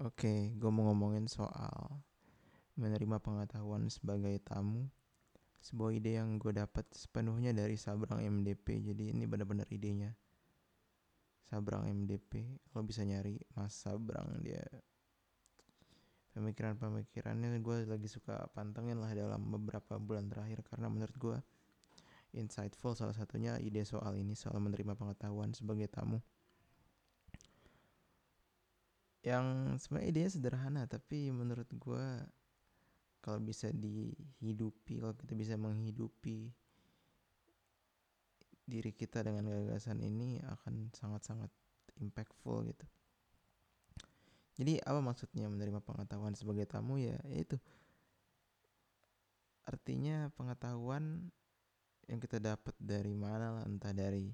Oke, gue mau ngomongin soal menerima pengetahuan sebagai tamu. Sebuah ide yang gue dapat sepenuhnya dari Sabrang MDP. Jadi ini benar-benar idenya. Sabrang MDP, lo bisa nyari Mas Sabrang dia. Pemikiran-pemikirannya gue lagi suka pantengin lah dalam beberapa bulan terakhir karena menurut gue insightful salah satunya ide soal ini soal menerima pengetahuan sebagai tamu yang sebenarnya idenya sederhana tapi menurut gue kalau bisa dihidupi kalau kita bisa menghidupi diri kita dengan gagasan ini akan sangat-sangat impactful gitu. Jadi apa maksudnya menerima pengetahuan sebagai tamu? Ya itu. Artinya pengetahuan yang kita dapat dari mana lah entah dari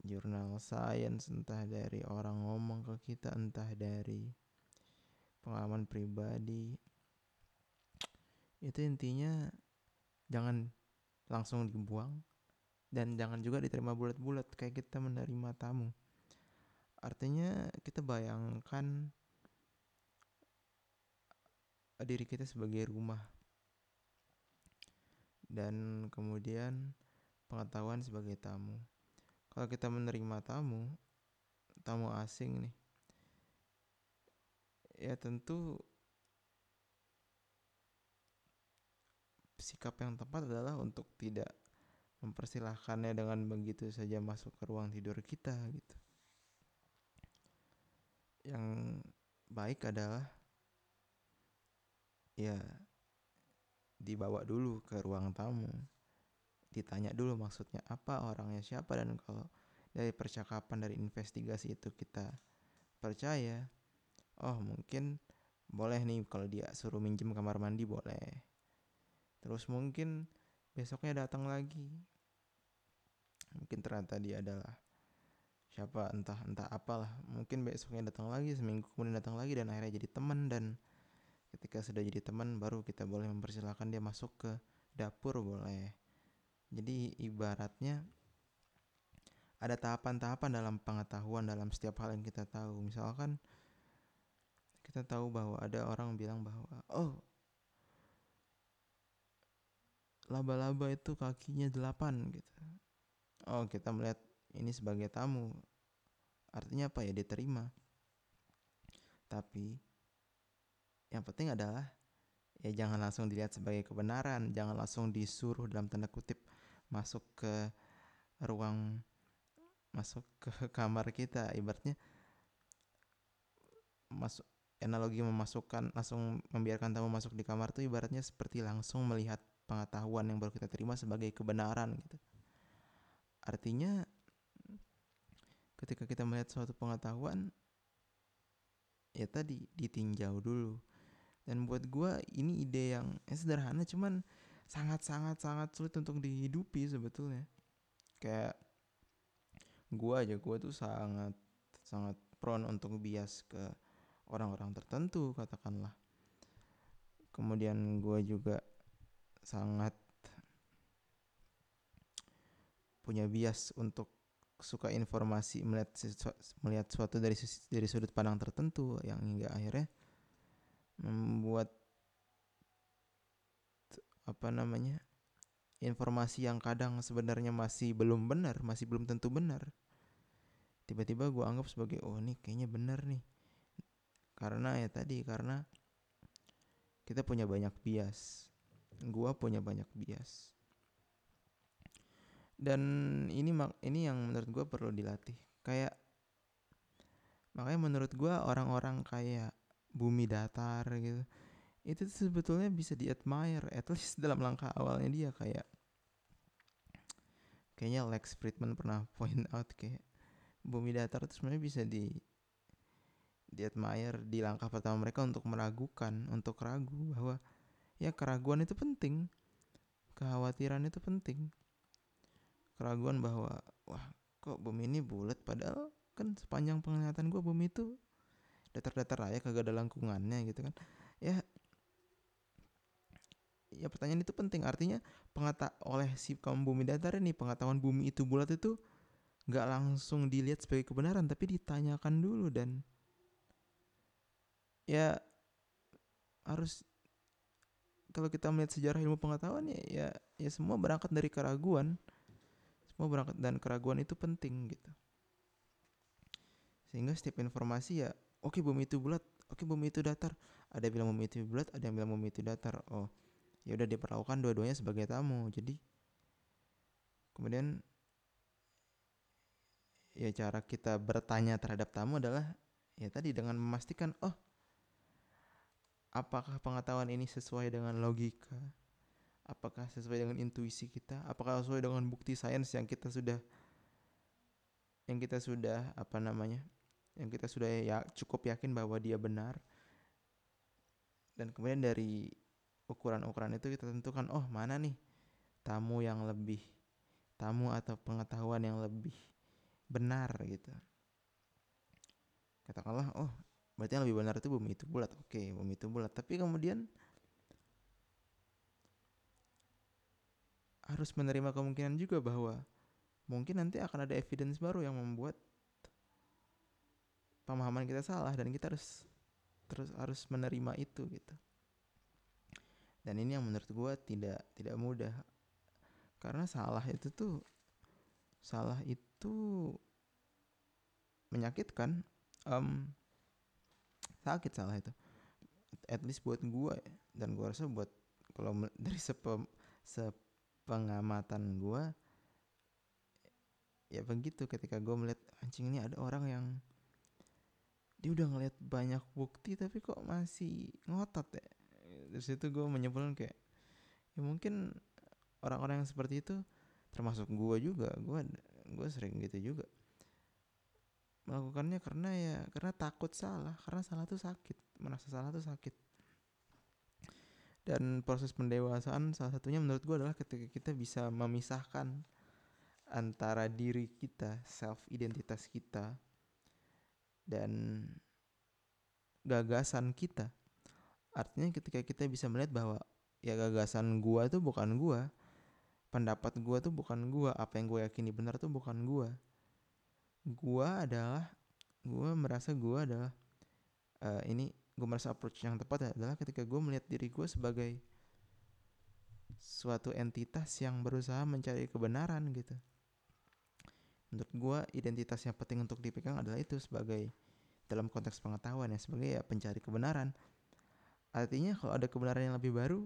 jurnal sains entah dari orang ngomong ke kita entah dari pengalaman pribadi. Itu intinya jangan langsung dibuang dan jangan juga diterima bulat-bulat kayak kita menerima tamu. Artinya kita bayangkan diri kita sebagai rumah dan kemudian pengetahuan sebagai tamu kalau kita menerima tamu tamu asing nih ya tentu sikap yang tepat adalah untuk tidak mempersilahkannya dengan begitu saja masuk ke ruang tidur kita gitu. Yang baik adalah ya dibawa dulu ke ruang tamu ditanya dulu maksudnya apa orangnya siapa dan kalau dari percakapan dari investigasi itu kita percaya oh mungkin boleh nih kalau dia suruh minjem kamar mandi boleh. Terus mungkin besoknya datang lagi. Mungkin ternyata dia adalah siapa entah entah apalah. Mungkin besoknya datang lagi seminggu kemudian datang lagi dan akhirnya jadi teman. Dan ketika sudah jadi teman baru kita boleh mempersilahkan dia masuk ke dapur boleh jadi ibaratnya ada tahapan-tahapan dalam pengetahuan dalam setiap hal yang kita tahu. Misalkan kita tahu bahwa ada orang bilang bahwa oh laba-laba itu kakinya delapan gitu. Oh kita melihat ini sebagai tamu. Artinya apa ya diterima. Tapi yang penting adalah ya jangan langsung dilihat sebagai kebenaran, jangan langsung disuruh dalam tanda kutip masuk ke ruang masuk ke kamar kita. Ibaratnya masuk analogi memasukkan langsung membiarkan tamu masuk di kamar tuh ibaratnya seperti langsung melihat pengetahuan yang baru kita terima sebagai kebenaran gitu. Artinya ketika kita melihat suatu pengetahuan ya tadi ditinjau dulu. Dan buat gue ini ide yang eh, sederhana cuman sangat sangat sangat sulit untuk dihidupi sebetulnya. Kayak gua aja gua tuh sangat sangat prone untuk bias ke orang-orang tertentu katakanlah. Kemudian gua juga sangat punya bias untuk suka informasi melihat melihat suatu dari dari sudut pandang tertentu yang hingga akhirnya membuat apa namanya informasi yang kadang sebenarnya masih belum benar masih belum tentu benar. Tiba-tiba gue anggap sebagai oh ini kayaknya benar nih. Karena ya tadi karena kita punya banyak bias. Gue punya banyak bias. Dan ini ini yang menurut gue perlu dilatih. Kayak makanya menurut gue orang-orang kayak bumi datar gitu itu sebetulnya bisa di admire at least dalam langkah awalnya dia kayak kayaknya Lex Friedman pernah point out kayak bumi datar itu sebenarnya bisa di di admire di langkah pertama mereka untuk meragukan untuk ragu bahwa ya keraguan itu penting kekhawatiran itu penting. Keraguan bahwa wah kok bumi ini bulat? Padahal kan sepanjang penglihatan gue bumi itu datar-datar aja kagak ada lengkungannya gitu kan. Ya ya pertanyaan itu penting. Artinya pengata oleh si kaum bumi datar ini pengetahuan bumi itu bulat itu nggak langsung dilihat sebagai kebenaran tapi ditanyakan dulu dan ya harus kalau kita melihat sejarah ilmu pengetahuan ya ya, ya semua berangkat dari keraguan. Semua berangkat dan keraguan itu penting gitu. Sehingga setiap informasi ya oke okay, bumi itu bulat oke okay, bumi itu datar. Ada yang bilang bumi itu bulat ada yang bilang bumi itu datar. Oh ya udah diperlakukan dua-duanya sebagai tamu. Jadi kemudian ya cara kita bertanya terhadap tamu adalah ya tadi dengan memastikan oh apakah pengetahuan ini sesuai dengan logika? Apakah sesuai dengan intuisi kita? Apakah sesuai dengan bukti sains yang kita sudah yang kita sudah apa namanya yang kita sudah ya cukup yakin bahwa dia benar? Dan kemudian dari ukuran-ukuran itu kita tentukan oh mana nih tamu yang lebih tamu atau pengetahuan yang lebih benar gitu. Katakanlah oh berarti yang lebih benar itu bumi itu bulat oke bumi itu bulat tapi kemudian harus menerima kemungkinan juga bahwa mungkin nanti akan ada evidence baru yang membuat pemahaman kita salah dan kita harus terus harus menerima itu gitu dan ini yang menurut gue tidak tidak mudah. Karena salah itu tuh salah itu menyakitkan um, sakit salah itu. At least buat gue dan gue rasa buat kalau dari sepe, sepengamatan gue ya begitu ketika gue melihat anjing ini ada orang yang dia udah ngeliat banyak bukti tapi kok masih ngotot ya dari situ gue menyimpulkan kayak ya mungkin orang-orang yang seperti itu termasuk gue juga gue gue sering gitu juga. Melakukannya karena ya karena takut salah karena salah tuh sakit merasa salah tuh sakit. Dan proses pendewasaan salah satunya menurut gue adalah ketika kita bisa memisahkan antara diri kita self identitas kita dan gagasan kita artinya ketika kita bisa melihat bahwa ya gagasan gua tuh bukan gua. Pendapat gua tuh bukan gua. Apa yang gue yakini benar tuh bukan gua. Gua adalah gua merasa gua adalah uh, ini gue merasa approach yang tepat adalah ketika gue melihat diri gue sebagai suatu entitas yang berusaha mencari kebenaran gitu. Menurut gue identitas yang penting untuk dipegang adalah itu sebagai dalam konteks pengetahuan ya sebagai ya pencari kebenaran artinya kalau ada kebenaran yang lebih baru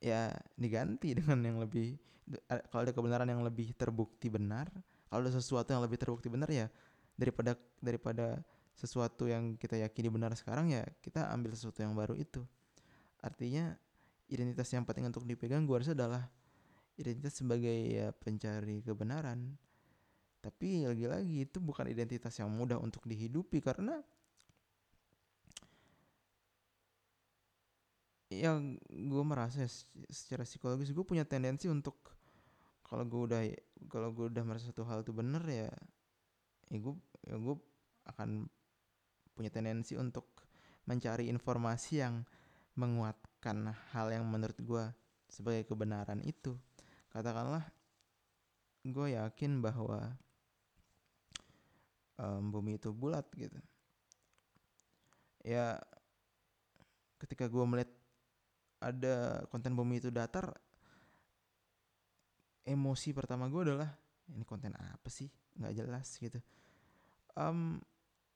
ya diganti dengan yang lebih kalau ada kebenaran yang lebih terbukti benar kalau ada sesuatu yang lebih terbukti benar ya daripada daripada sesuatu yang kita yakini benar sekarang ya kita ambil sesuatu yang baru itu. Artinya identitas yang penting untuk dipegang gue rasa adalah identitas sebagai ya pencari kebenaran. Tapi lagi-lagi itu bukan identitas yang mudah untuk dihidupi karena yang gue merasa secara psikologis gue punya tendensi untuk kalau gue udah kalau gue udah merasa satu hal itu benar ya ya gue ya gue akan punya tendensi untuk mencari informasi yang menguatkan hal yang menurut gue sebagai kebenaran itu. Katakanlah gue yakin bahwa um, bumi itu bulat gitu. Ya ketika gue melihat ada konten bumi itu datar emosi pertama gue adalah ini konten apa sih? Nggak jelas gitu. Um,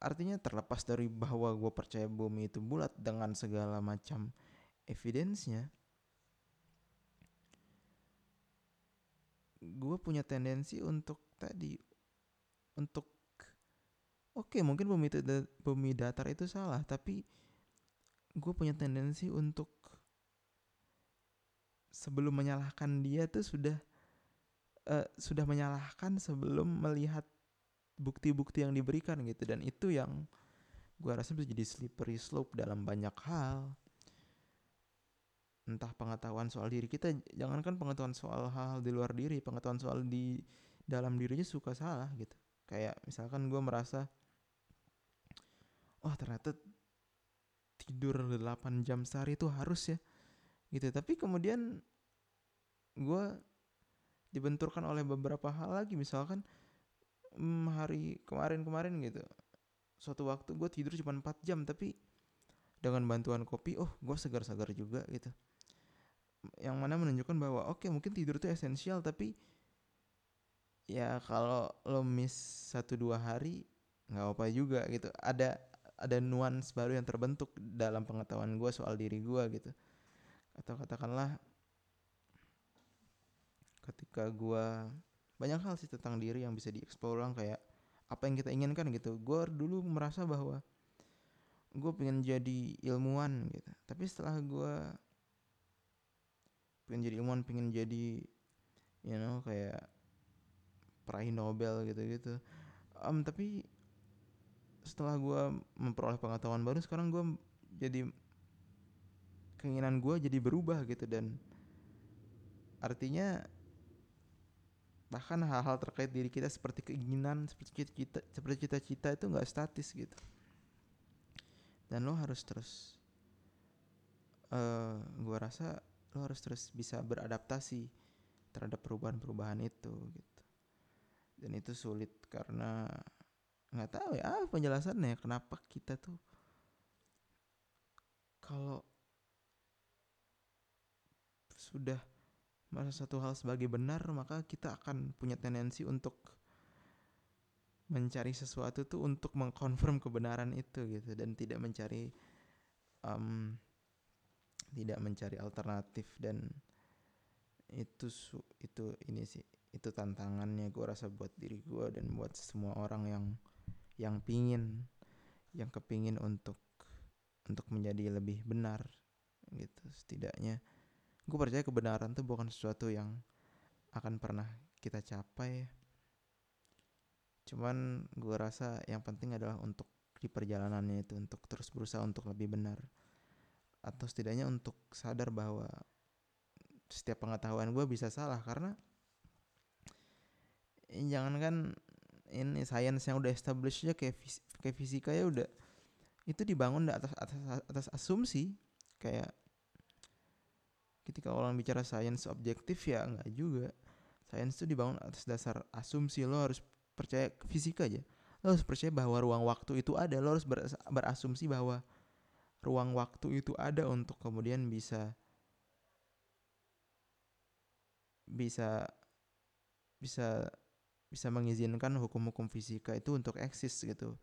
artinya terlepas dari bahwa gue percaya bumi itu bulat dengan segala macam evidence-nya gue punya tendensi untuk tadi untuk oke okay, mungkin bumi bumi datar itu salah tapi gue punya tendensi untuk sebelum menyalahkan dia tuh sudah uh, sudah menyalahkan sebelum melihat bukti-bukti yang diberikan gitu. Dan itu yang gue rasa bisa jadi slippery slope dalam banyak hal. Entah pengetahuan soal diri kita jangankan pengetahuan soal hal-hal di luar diri pengetahuan soal di dalam dirinya suka salah gitu. Kayak misalkan gue merasa oh ternyata tidur 8 jam sehari itu harus ya gitu. Tapi kemudian gue dibenturkan oleh beberapa hal lagi. Misalkan hmm, hari kemarin-kemarin gitu suatu waktu gue tidur cuma 4 jam tapi dengan bantuan kopi oh gue segar-segar juga gitu. Yang mana menunjukkan bahwa oke okay, mungkin tidur itu esensial tapi ya kalau lo miss satu dua hari nggak apa juga gitu. Ada ada nuans baru yang terbentuk dalam pengetahuan gue soal diri gue gitu atau katakanlah ketika gue banyak hal sih tentang diri yang bisa dieksplor ulang kayak apa yang kita inginkan gitu. Gue dulu merasa bahwa gue pengen jadi ilmuwan gitu. Tapi setelah gue pengen jadi ilmuwan pengen jadi you know kayak peraih Nobel gitu-gitu. Um, tapi setelah gue memperoleh pengetahuan baru sekarang gue jadi keinginan gue jadi berubah gitu dan artinya bahkan hal-hal terkait diri kita seperti keinginan seperti cita-cita seperti cita-cita itu nggak statis gitu. Dan lo harus terus uh, eh, gue rasa lo harus terus bisa beradaptasi terhadap perubahan-perubahan itu gitu. Dan itu sulit karena nggak tahu ya apa penjelasannya kenapa kita tuh kalau sudah merasa satu hal sebagai benar maka kita akan punya tendensi untuk mencari sesuatu tuh untuk mengkonfirm kebenaran itu gitu. Dan tidak mencari um, tidak mencari alternatif. Dan itu su itu ini sih itu tantangannya gue rasa buat diri gue dan buat semua orang yang yang pingin yang kepingin untuk untuk menjadi lebih benar gitu. Setidaknya gue percaya kebenaran tuh bukan sesuatu yang akan pernah kita capai cuman gue rasa yang penting adalah untuk di perjalanannya itu untuk terus berusaha untuk lebih benar. Atau setidaknya untuk sadar bahwa setiap pengetahuan gue bisa salah karena jangan kan ini sains yang udah established aja kayak fis kayak fisika ya udah itu dibangun atas atas atas asumsi. Kayak ketika orang bicara sains objektif ya enggak juga. Sains itu dibangun atas dasar asumsi. Lo harus percaya fisika aja. Lo harus percaya bahwa ruang waktu itu ada. Lo harus ber berasumsi bahwa ruang waktu itu ada untuk kemudian bisa bisa bisa bisa mengizinkan hukum-hukum fisika itu untuk eksis gitu.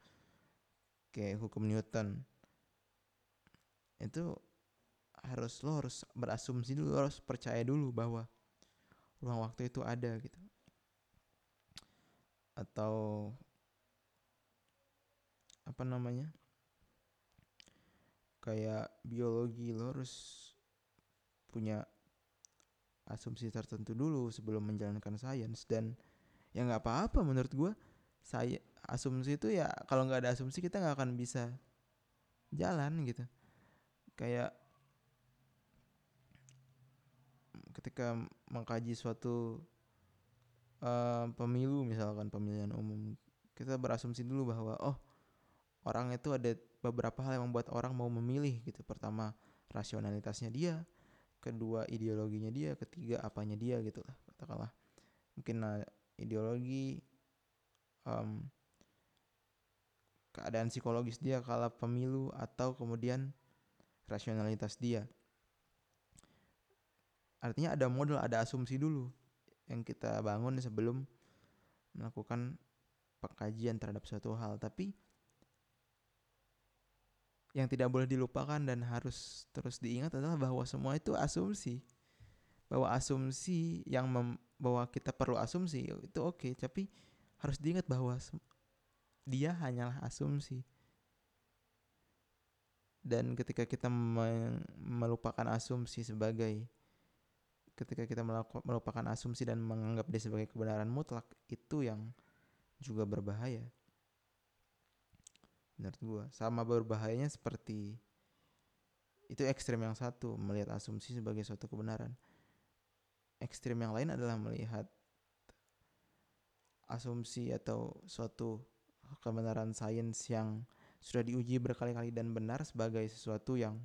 Kayak hukum Newton. Itu harus lo harus berasumsi dulu lo harus percaya dulu bahwa ruang waktu itu ada gitu. Atau apa namanya kayak biologi lo harus punya asumsi tertentu dulu sebelum menjalankan sains. Dan ya nggak apa-apa menurut gue saya asumsi itu ya kalau nggak ada asumsi kita nggak akan bisa jalan gitu. Kayak ketika mengkaji suatu uh, pemilu misalkan pemilihan umum kita berasumsi dulu bahwa oh orang itu ada beberapa hal yang membuat orang mau memilih gitu. Pertama rasionalitasnya dia kedua ideologinya dia ketiga apanya dia gitu lah katakanlah. Mungkin nah, ideologi um, keadaan psikologis dia kala pemilu atau kemudian rasionalitas dia artinya ada model ada asumsi dulu yang kita bangun sebelum melakukan pengkajian terhadap suatu hal. Tapi yang tidak boleh dilupakan dan harus terus diingat adalah bahwa semua itu asumsi. Bahwa asumsi yang mem, bahwa kita perlu asumsi itu oke. Okay, tapi harus diingat bahwa dia hanyalah asumsi. Dan ketika kita melupakan asumsi sebagai ketika kita melupakan asumsi dan menganggap dia sebagai kebenaran mutlak itu yang juga berbahaya. Menurut gue sama berbahayanya seperti itu ekstrem yang satu melihat asumsi sebagai suatu kebenaran. Ekstrem yang lain adalah melihat asumsi atau suatu kebenaran sains yang sudah diuji berkali-kali dan benar sebagai sesuatu yang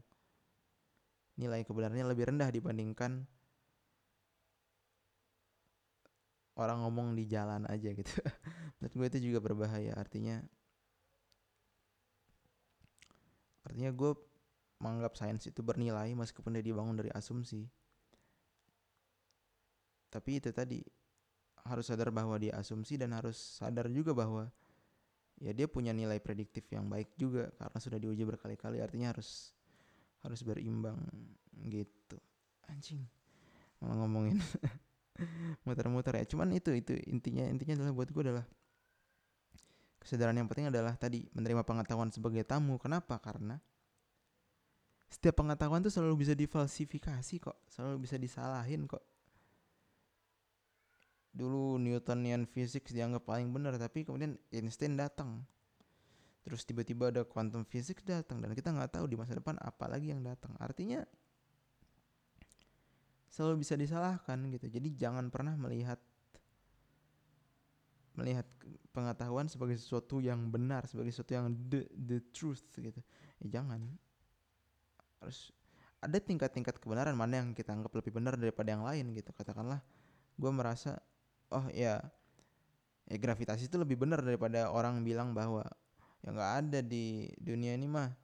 nilai kebenarannya lebih rendah dibandingkan orang ngomong di jalan aja gitu. Menurut gue itu juga berbahaya. Artinya artinya gue menganggap sains itu bernilai meskipun dia dibangun dari asumsi tapi itu tadi harus sadar bahwa dia asumsi dan harus sadar juga bahwa ya dia punya nilai prediktif yang baik juga karena sudah diuji berkali-kali artinya harus harus berimbang gitu anjing malah ngomongin muter-muter ya. Cuman itu itu intinya intinya adalah buat gue adalah kesadaran yang penting adalah tadi menerima pengetahuan sebagai tamu. Kenapa? Karena setiap pengetahuan tuh selalu bisa difalsifikasi kok. Selalu bisa disalahin kok. Dulu Newtonian physics dianggap paling benar tapi kemudian Einstein datang. Terus tiba-tiba ada quantum physics datang dan kita nggak tahu di masa depan apa lagi yang datang. Artinya selalu bisa disalahkan gitu. Jadi jangan pernah melihat melihat pengetahuan sebagai sesuatu yang benar sebagai sesuatu yang the the truth gitu. Ya jangan. Harus ada tingkat-tingkat kebenaran mana yang kita anggap lebih benar daripada yang lain gitu. Katakanlah gue merasa oh ya ya gravitasi itu lebih benar daripada orang bilang bahwa ya nggak ada di dunia ini mah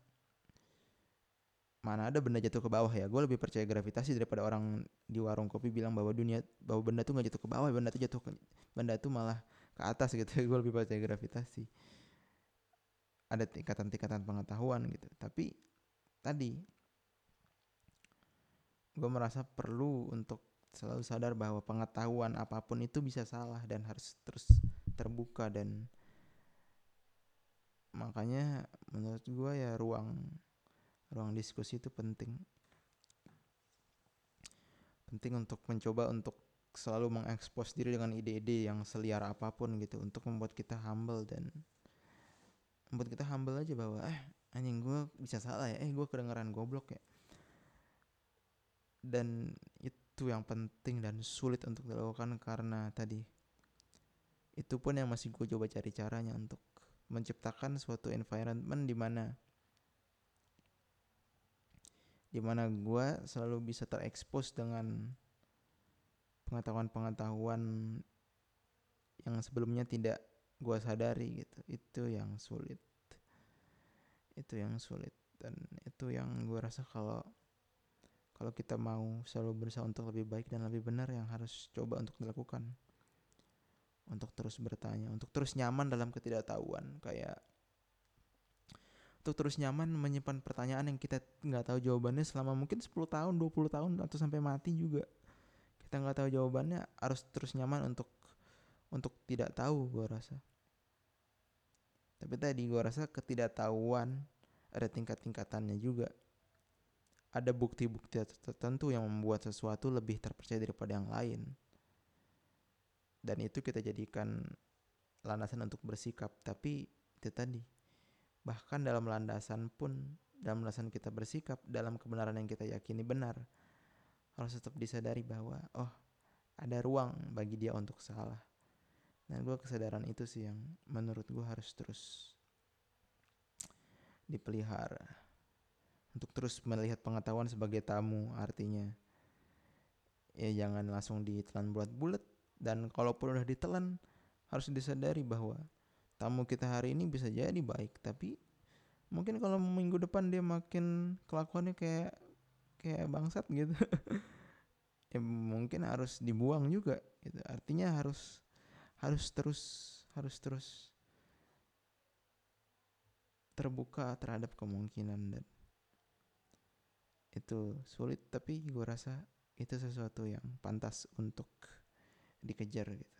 mana ada benda jatuh ke bawah ya. Gue lebih percaya gravitasi daripada orang di warung kopi bilang bahwa dunia bahwa benda tuh nggak jatuh ke bawah benda tuh jatuh ke benda tuh malah ke atas gitu. Gue lebih percaya gravitasi. Ada tingkatan-tingkatan pengetahuan gitu. Tapi tadi gue merasa perlu untuk selalu sadar bahwa pengetahuan apa pun itu bisa salah dan harus terus terbuka dan makanya menurut gue ya ruang ruang diskusi itu penting. Penting untuk mencoba untuk selalu mengekspos diri dengan ide-ide yang seliar apa pun gitu untuk membuat kita humble dan membuat kita humble aja bahwa eh anjing gue bisa salah ya eh gue kedengeran goblok ya. Dan itu yang penting dan sulit untuk dilakukan karena tadi itu pun yang masih gue coba cari caranya untuk menciptakan suatu environment di mana di mana gue selalu bisa terekspos dengan pengetahuan-pengetahuan yang sebelumnya tidak gue sadari gitu. Itu yang sulit. Itu yang sulit. Dan itu yang gue rasa kalau kalau kita mau selalu berusaha untuk lebih baik dan lebih benar yang harus coba untuk dilakukan. Untuk terus bertanya untuk terus nyaman dalam ketidaktahuan. Kayak untuk terus nyaman menyimpan pertanyaan yang kita nggak tahu jawabannya selama mungkin 10 tahun 20 tahun atau sampai mati juga kita nggak tahu jawabannya harus terus nyaman untuk untuk tidak tahu gue rasa tapi tadi gue rasa ketidaktahuan ada tingkat-tingkatannya juga ada bukti-bukti tertentu yang membuat sesuatu lebih terpercaya daripada yang lain. Dan itu kita jadikan landasan untuk bersikap. Tapi itu tadi, bahkan dalam landasan pun, dalam landasan kita bersikap, dalam kebenaran yang kita yakini benar, harus tetap disadari bahwa, oh ada ruang bagi dia untuk salah. Dan gue kesadaran itu sih yang menurut gue harus terus dipelihara untuk terus melihat pengetahuan sebagai tamu artinya ya jangan langsung ditelan bulat-bulat dan kalaupun udah ditelan harus disadari bahwa tamu kita hari ini bisa jadi baik tapi mungkin kalau minggu depan dia makin kelakuannya kayak kayak bangsat gitu. Ya mungkin harus dibuang juga gitu. Artinya harus harus terus harus terus terbuka terhadap kemungkinan dan itu sulit tapi gue rasa itu sesuatu yang pantas untuk dikejar gitu